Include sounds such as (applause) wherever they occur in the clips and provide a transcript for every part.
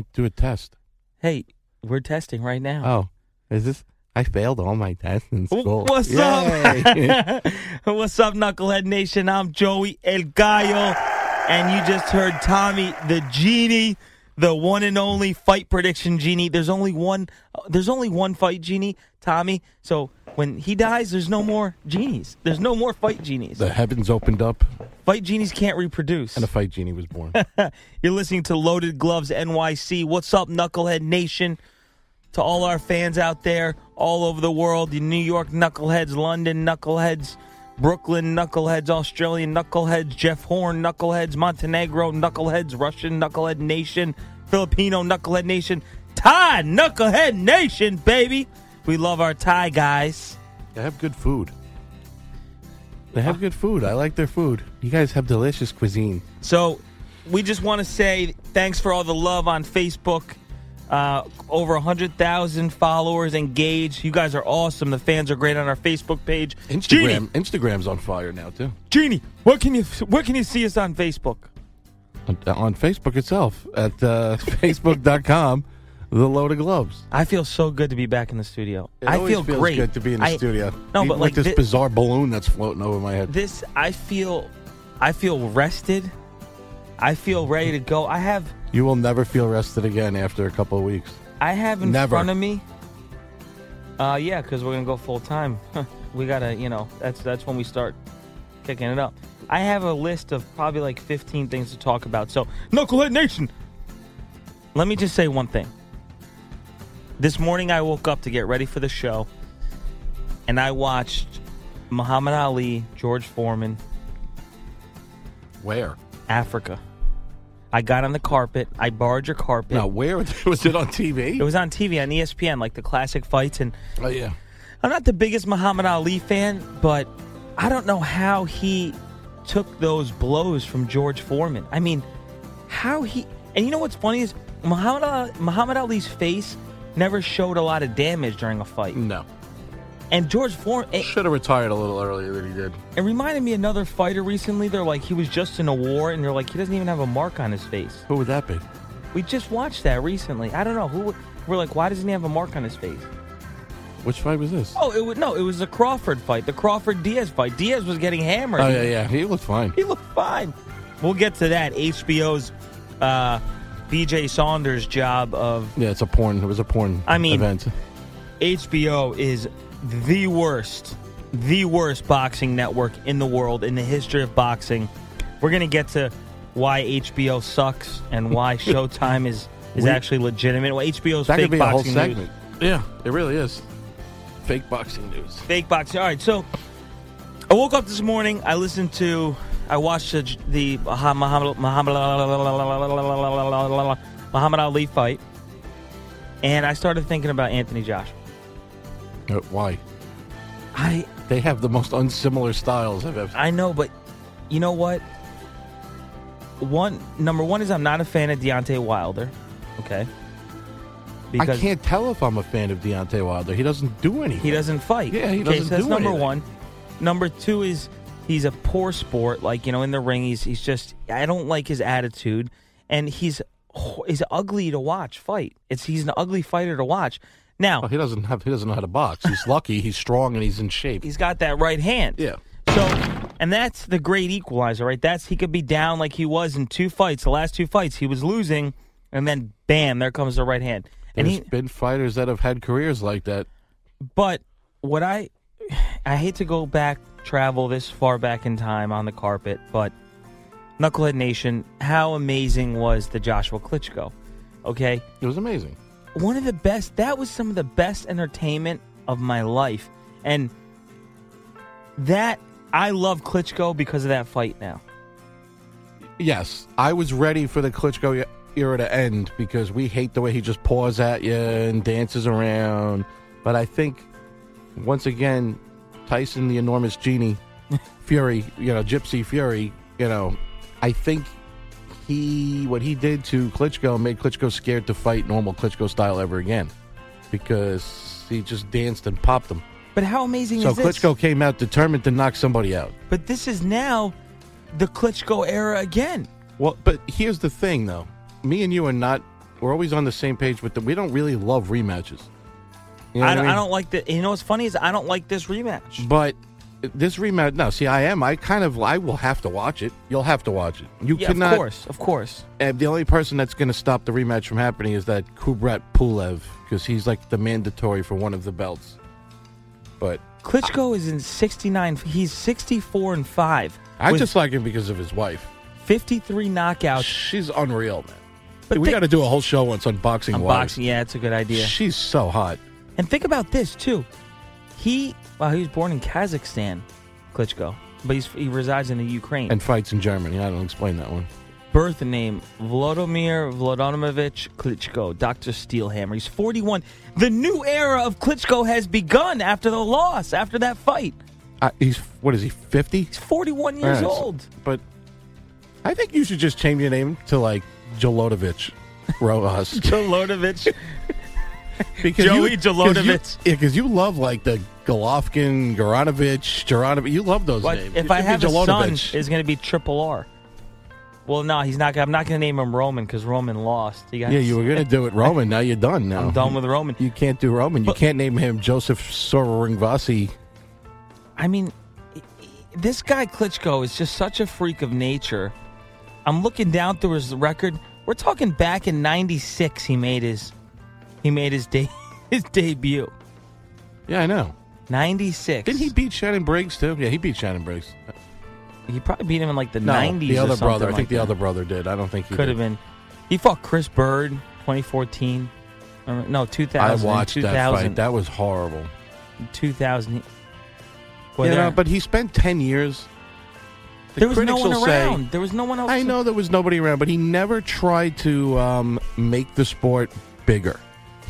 To do a test. Hey, we're testing right now. Oh, is this? I failed all my tests in school. What's Yay. up? (laughs) What's up, Knucklehead Nation? I'm Joey El Gallo, and you just heard Tommy the Genie, the one and only fight prediction genie. There's only one. There's only one fight genie, Tommy. So when he dies, there's no more genies. There's no more fight genies. the heavens opened up Fight genies can't reproduce. and a fight genie was born. (laughs) You're listening to Loaded Gloves NYC. What's up, Knucklehead Nation? To all our fans out there, all over the world, the New York Knuckleheads, London Knuckleheads, Brooklyn Knuckleheads, Australian Knuckleheads, Jeff Horn Knuckleheads, Montenegro Knuckleheads, Russian Knucklehead Nation, Filipino Knucklehead Nation, Thai Knucklehead Nation, baby. We love our Thai guys. they have good food. They have good food. I like their food. You guys have delicious cuisine. So we just want to say thanks for all the love on Facebook. Uh, over 100,000 followers engaged. You guys are awesome. The fans are great on our Facebook page. Instagram, Instagram's on fire now too. Genie, where can you where can you see us on Facebook? On, on Facebook itself at uh, (laughs) facebook.com, the Loaded Gloves. I feel so good to be back in the studio. It I feel feels great. good to be in the I- studio. No, Even but like this thi- bizarre balloon that's floating over my head. this, I feel, I feel rested. I feel ready to go. I have, You will never feel rested again after a couple of weeks. I have in Never. front of me. Uh, yeah, because we're gonna go full time. (laughs) we gotta, you know, that's that's when we start kicking it up. I have a list of probably like 15 things to talk about. So, Knucklehead Nation. Let me just say one thing. This morning I woke up to get ready for the show, and I watched Muhammad Ali, George Foreman, Where? Africa. I got on the carpet. I borrowed your carpet. Now, where was it (laughs) on TV? It was on TV on ESPN, like the classic fights. And oh yeah. I'm not the biggest Muhammad Ali fan, but I don't know how he took those blows from George Foreman. I mean, how he. And you know what's funny is Muhammad Ali, Muhammad Ali's face never showed a lot of damage during a fight. No. And George Foreman. Should have retired a little earlier than he did. it reminded me another fighter recently. They're like he was just in a war, and they're like he doesn't even have a mark on his face. Who would that be? We just watched that recently. I don't know who. We're like, why doesn't he have a mark on his face? Which fight was this? Oh, it was no, it was the Crawford fight, the Crawford Diaz fight. Diaz was getting hammered. Oh yeah, yeah. He looked fine. He looked fine. We'll get to that. HBO's uh, BJ Saunders' job of Yeah, it's a porn. It was a porn. I mean- event. HBO is the worst, the worst boxing network in the world in the history of boxing. We're gonna get to why HBO sucks and why (laughs) Showtime is is We- actually legitimate. Well, HBO's That fake could be a whole boxing news. segment. Yeah, it really is. Fake boxing news. Fake boxing. All right, so I woke up this morning. I listened to, I watched the, the Muhammad, Muhammad, Muhammad Ali fight, and I started thinking about Anthony Joshua. Uh, why? I They have the most unsimilar styles I've ever. I know, but you know what? One number one is I'm not a fan of Deontay Wilder. Okay, I can't tell if I'm a fan of Deontay Wilder. He doesn't do anything. He doesn't fight. Yeah, he okay, doesn't so that's do number anything. one. Number two is he's a poor sport. Like you know, in the ring, he's he's just I don't like his attitude, and he's he's ugly to watch fight. It's he's an ugly fighter to watch. Now Oh, he doesn't have. He doesn't know how to box. He's lucky. He's strong and he's in shape. he's got that right hand. Yeah. So, and that's the great equalizer, right? That's he could be down like he was in two fights. The last two fights, he was losing, and then bam, there comes the right hand. And There's he, been fighters that have had careers like that. But what I I hate to go back travel this far back in time on the carpet, but Knucklehead Nation, how amazing was the Joshua Klitschko? Okay, It was amazing. One of the best. That was some of the best entertainment of my life, and that I love Klitschko because of that fight. Now, Yes, I was ready for the Klitschko era to end because we hate the way he just paws at you and dances around. But I think once again, Tyson, the enormous genie, (laughs) Fury, you know, Gypsy Fury, you know, I think he what he did to Klitschko made Klitschko scared to fight normal Klitschko style ever again because he just danced and popped him. but how amazing So is this? Klitschko came out determined to knock somebody out. But this is now the Klitschko era again. Well, but here's the thing, though. Me and you are not. We're always on the same page with them. We don't really love rematches. You know I, don't, mean? I don't like the. You know what's funny is I don't like this rematch. But this rematch, no. See, I am. I kind of. I will have to watch it. You'll have to watch it. You Yeah, cannot. of course, of course. And the only person that's going to stop the rematch from happening is that Kubrat Pulev because he's like the mandatory for one of the belts. But Klitschko is in 69. He's 64 and 5. I just like him because of his wife. 53 knockouts. She's unreal, man. But we got to do a whole show once on boxing. on wives. boxing, yeah, it's a good idea. She's so hot. And think about this too. He, well, he was born in Kazakhstan, Klitschko, but he's, he resides in the Ukraine. And fights in Germany. I don't explain that one. birth name Vladimir Vladimirovich Klitschko, Dr. Steelhammer. He's 41. The new era of Klitschko has begun after the loss, after that fight. Uh, he's what is he? Fifty? He's 41 years old. But I think you should just change your name to like Jolotovich Rojas. (laughs) Jolotovich. (laughs) (laughs) because Joey you, Jolotovich. Cause you, yeah, because you love like the Golovkin, Garanovich, Jaranovich. You love those But names. if You I should be have a son, Jolotovich. it's going to be Triple R. Well, no, he's not. I'm not going to name him Roman because Roman lost. He got yeah, you were gonna do it Roman. Now you're done. Now (laughs) I'm done with Roman. You can't do Roman. You can't name him Joseph Sororingvasi. I mean, i- i- this guy Klitschko is just such a freak of nature. I'm looking down through his record. We're talking back in '96. He made his he made his day (laughs) his debut. Yeah, I know. '96. Didn't he beat Shannon Briggs too? Yeah, he beat Shannon Briggs. He probably beat him in like the No, '90s. the other brother. I think the other brother did. I don't think he could did. have been. He fought Chris Byrd 2014. No, 2000. I watched 2000, that fight. That was horrible. 2000. Boy, you there- know, but he spent ten years. The there was no critics one will say- around. there was no one else. I know there was nobody around, but he never tried to um, make the sport bigger.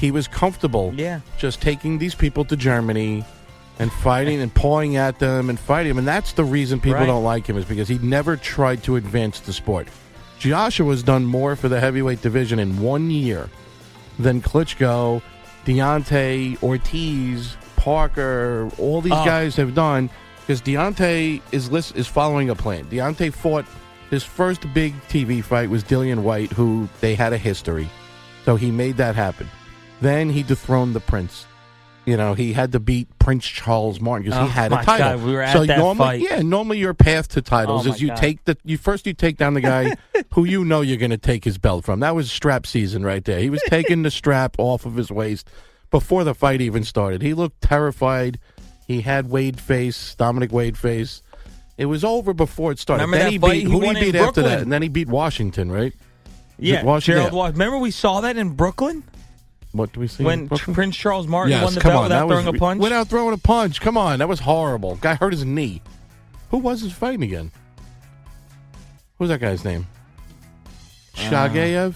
He was comfortable Yeah. just taking these people to Germany and fighting and pawing at them and fighting them. And that's the reason people Right. don't like him is because he never tried to advance the sport. Joshua's done more for the heavyweight division in one year than Klitschko, Deontay, Ortiz, Parker, all these Oh. guys have done because Deontay is list, is following a plan. Deontay fought his first big TV fight was Dillian Whyte, who they had a history, so he made that happen. Then he dethroned the Prince. You know, he had to beat Prince Charles Martin because Oh, he had a title. God, we were at so that normally, fight. yeah, normally your path to titles Oh, is you God. take the you first you take down the guy (laughs) who you know you're going to take his belt from. That was strap season right there. He was taking the strap off of his waist before the fight even started. He looked terrified. He had Wade face, Dominic Wade face. It was over before it started. Remember then he beat he who did he beat after that? And then he beat Washington, right? Yeah, Washington? Gerald Washington. Remember we saw that in Brooklyn What do we see? when Brooklyn? Prince Charles Martin yes, won the belt on, without was throwing a punch. Without throwing a punch. Come on, that was horrible. Guy hurt his knee. Who was his fighting again? What was that guy's name? Uh, Shagayev?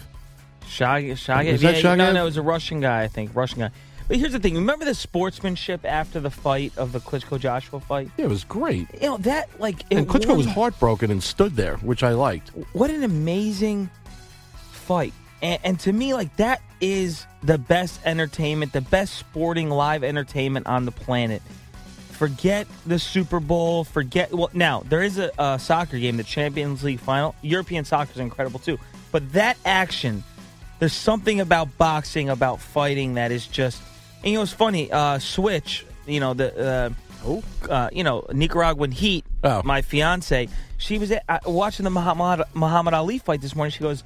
Shag, Shag, Is that no, Shagayev? no, it was a Russian guy, I think, Russian guy. But here's the thing: remember the sportsmanship after the fight of the Klitschko Joshua fight? Yeah, it was great. You know that, like, it And Klitschko was heartbroken and stood there, which I liked. what an amazing fight. And, and to me, like, that is the best entertainment, the best sporting live entertainment on the planet. Forget the Super Bowl. Forget. Well, now, there is a, a soccer game, the Champions League final. European soccer is incredible, too. But that action, there's something about boxing, about fighting that is just. And, you know, it's funny. Uh, Switch, you know, the. Uh, uh, you know, Nicaraguan Heat, Oh. my fiance, she was at, uh, watching the Muhammad, Muhammad Ali fight this morning. She goes,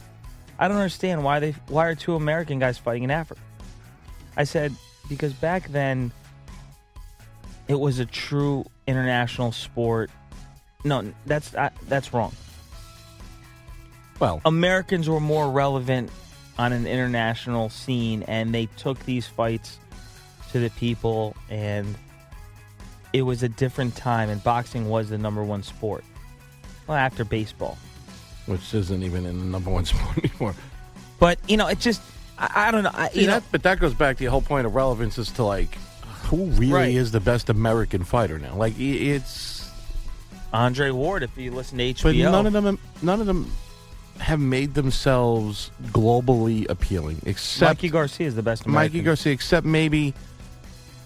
I don't understand why they why are two American guys fighting in Africa. I said because back then it was a true international sport. No, that's uh, that's wrong. Well, Americans were more relevant on an international scene, and they took these fights to the people, and it was a different time. And boxing was the number one sport. Well, after baseball. Which isn't even in the number one (laughs) sport anymore. But you know, it just I, I don't know. I, See, you know, but that goes back to the whole point of relevance is to like who really Right. is the best American fighter now. Like it's, Andre Ward, if you listen to HBO, but none of them, none of them have made themselves globally appealing, except Mikey Garcia is the best. American. Mikey Garcia. Except maybe.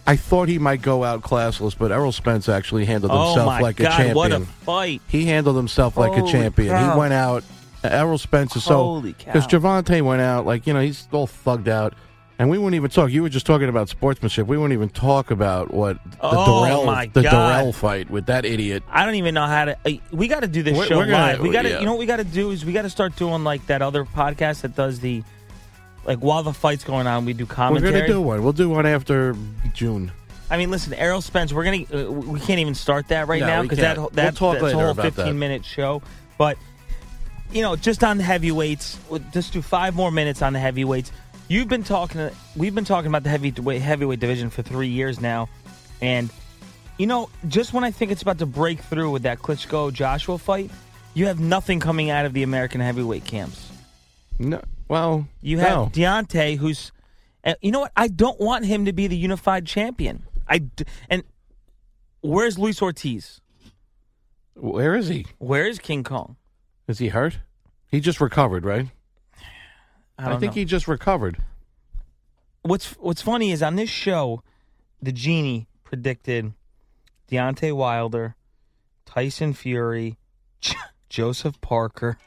I thought he might go out classless, but Errol Spence actually handled Oh himself my like a champion. What a fight! He handled himself like a champion. cow. He went out. Errol Spence is so Holy because Javante went out like you know he's all thugged out, and we wouldn't even talk. You were just talking about sportsmanship. We wouldn't even talk about what the Oh, Darrell the God. Darrell fight with that idiot. I don't even know how to. uh, We got to do this We're- show we're gonna- live. We got to. yeah. You know what we got to do is we got to start doing like that other podcast that does the, like while the fight's going on, we do commentary. We're gonna do one. We'll do one after June. I mean, listen, Errol Spence. We're gonna. Uh, we can't even start that right No, now we because that can't. that We'll talk that's a later whole about that. fifteen minute show. But you know, just on the heavyweights, we'll just do five more minutes on the heavyweights. You've been talking. We've been talking about the heavyweight heavyweight division for three years now, and you know, just when I think it's about to break through with that Klitschko Joshua fight, you have nothing coming out of the American heavyweight camps. No, well, You have no. Deontay, who's, and you know what? I don't want him to be the unified champion. I d- and where's Luis Ortiz? Where is he? Where is King Kong? Is he hurt? He just recovered, right? I, don't think know. he just recovered. What's What's funny is on this show, the genie predicted Deontay Wilder, Tyson Fury, Joseph Parker.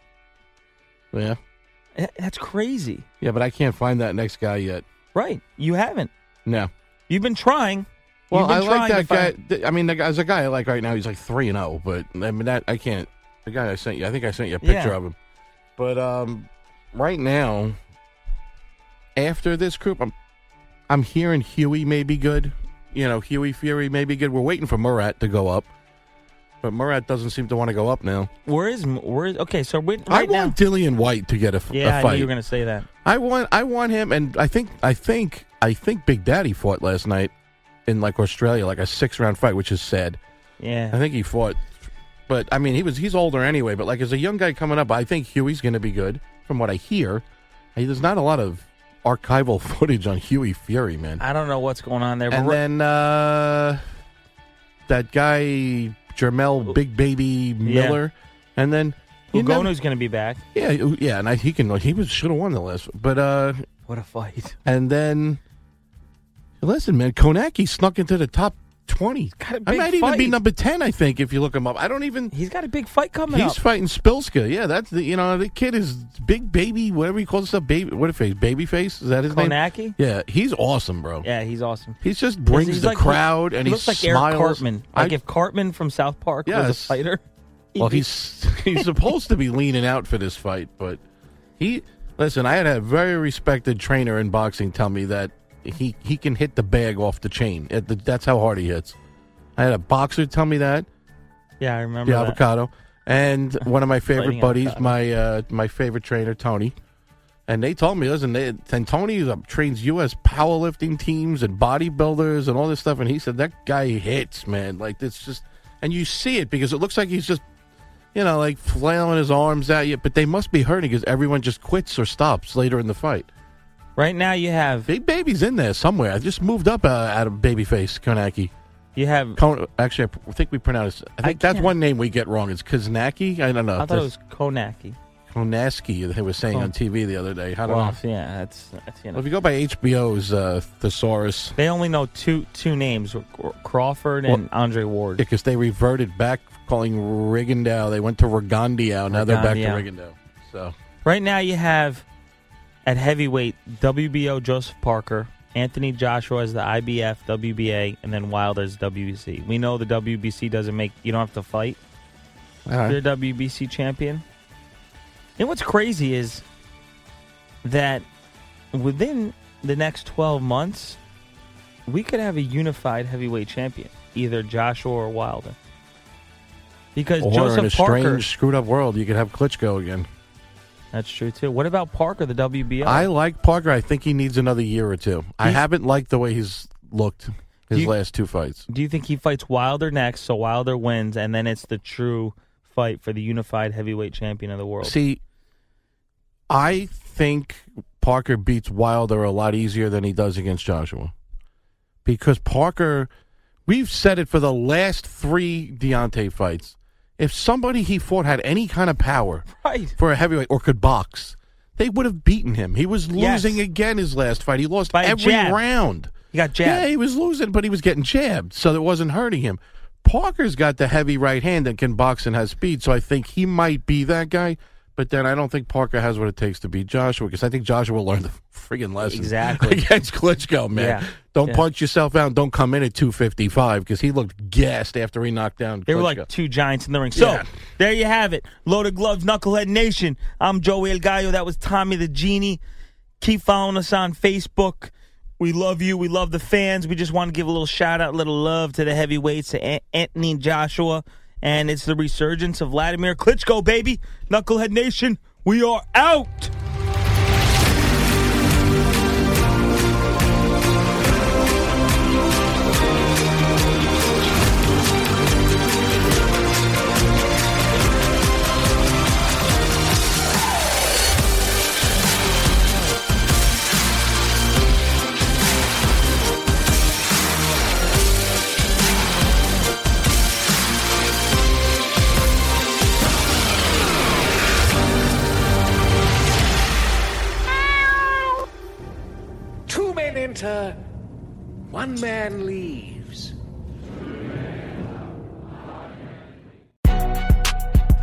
Yeah, That's crazy, yeah, but I can't find that next guy yet. right? You haven't. No. You've been trying. Well, been I like that guy. find- I mean, the, guy- as a guy I like right now, he's like three and zero. But I mean, that I can't. The guy I sent you, I think I sent you a picture Yeah. of him. But um, right now, after this group, I'm I'm hearing Hughie may be good. You know, Hughie Fury may be good. We're waiting for Murat to go up, but Murat doesn't seem to want to go up now. Where is where is okay? So we, right I now, want Dillian Whyte to get a, yeah, I fight. knew you were going to say that. I want I want him and I think I think I think Big Daddy fought last night in like Australia, like a six round fight, which is sad. Yeah, I think he fought but I mean he was he's older anyway, but like as a young guy coming up, I think Hughie's gonna be good, from what I hear. There's not a lot of archival (laughs) footage on Hughie Fury, man. I don't know what's going on there. But And then uh that guy Jermel Big Baby Miller. And then you never- Ugonoh's going to be back. yeah, yeah, and I, he can he was should have won the last but uh What a fight! And then, listen, man, Kownacki snuck into the top 20. Got a I big might even be number 10, I think, if you look him up. I don't even. He's got a big fight coming He's up. fighting Spilska. Yeah, that's the, you know, the kid is big baby, whatever he calls himself, baby, what a face? Baby face? Is that his name? Kownacki. Yeah, he's awesome, bro. Yeah, he's awesome. He just brings He's the like- crowd and he looks like smiles. Eric Cartman. Like I- if Cartman from South Park was a fighter. (laughs) he'd Well, be- he's (laughs) he's supposed to be leaning out for this fight, but he listen. I had a very respected trainer in boxing tell me that he he can hit the bag off the chain. At the, that's how hard he hits. I had a boxer tell me that, Yeah, I remember the that. avocado. And (laughs) one of my favorite buddies, avocado. my uh, my favorite trainer, Tony. And they told me, listen, they, and Tony uh, trains U.S. powerlifting teams and bodybuilders and all this stuff. And he said that guy hits, man. Like it's just, and you see it because it looks like he's just, you know, like flailing his arms at you. But they must be hurting because everyone just quits or stops later in the fight. Right now, you have Big Baby's in there somewhere. I just moved up uh, out of Babyface Konaki. you have. Kon- Actually, I think we pronounce. I think that's can't- one name we get wrong. It's Kaznaki. I don't know. I thought it was Konaki. Konaski. They were saying on TV the other day. I don't Well, know. yeah, that's, that's you Well, know. if you go by HBO's uh, Thesaurus, They only know two two names: Crawford and Andre Ward. because they reverted back calling Rigondeaux. They went to Rigondeaux. Now they're back to. Rigondeaux. So Right now, you have at heavyweight WBO Joseph Parker, Anthony Joshua as the IBF, WBA, and then Wilder as WBC. We know the WBC doesn't make you don't have to fight. all right. You're WBC champion. And what's crazy is that within the next 12 months, we could have a unified heavyweight champion, either Joshua or Wilder. Because or Joseph in a Parker, strange, screwed up world, you could have Klitschko again. That's true too. What about Parker, the WBO? I like Parker. I think he needs another year or two. I haven't liked the way he's looked his You- last two fights. Do you think he fights Wilder next, so Wilder wins, and then it's the true fight for the unified heavyweight champion of the world? See, I think Parker beats Wilder a lot easier than he does against Joshua. Because Parker, we've said it for the last three Deontay fights. If somebody he fought had any kind of power right. for a heavyweight or could box, they would have beaten him. He was Yes. losing again his last fight. He lost By every round. He got jabbed. Yeah, he was losing, but he was getting jabbed, so it wasn't hurting him. Parker's got the heavy right hand that can box and has speed, so I think he might be that guy. But then I don't think Parker has what it takes to beat Joshua because I think Joshua learned the friggin' lesson Exactly. (laughs) against Klitschko, man. Yeah. Don't Yeah. punch yourself out. Don't come in at 255 because he looked gassed after he knocked down They were like two giants in the ring. So Yeah. there you have it. Loaded Gloves, Knucklehead Nation. I'm Joey El Gallo. That was Tommy the Genie. Keep following us on Facebook. We love you. We love the fans. We just want to give a little shout out, a little love to the heavyweights, to Anthony and Joshua. And it's the resurgence of Vladimir Klitschko, baby. Knucklehead Nation, we are out.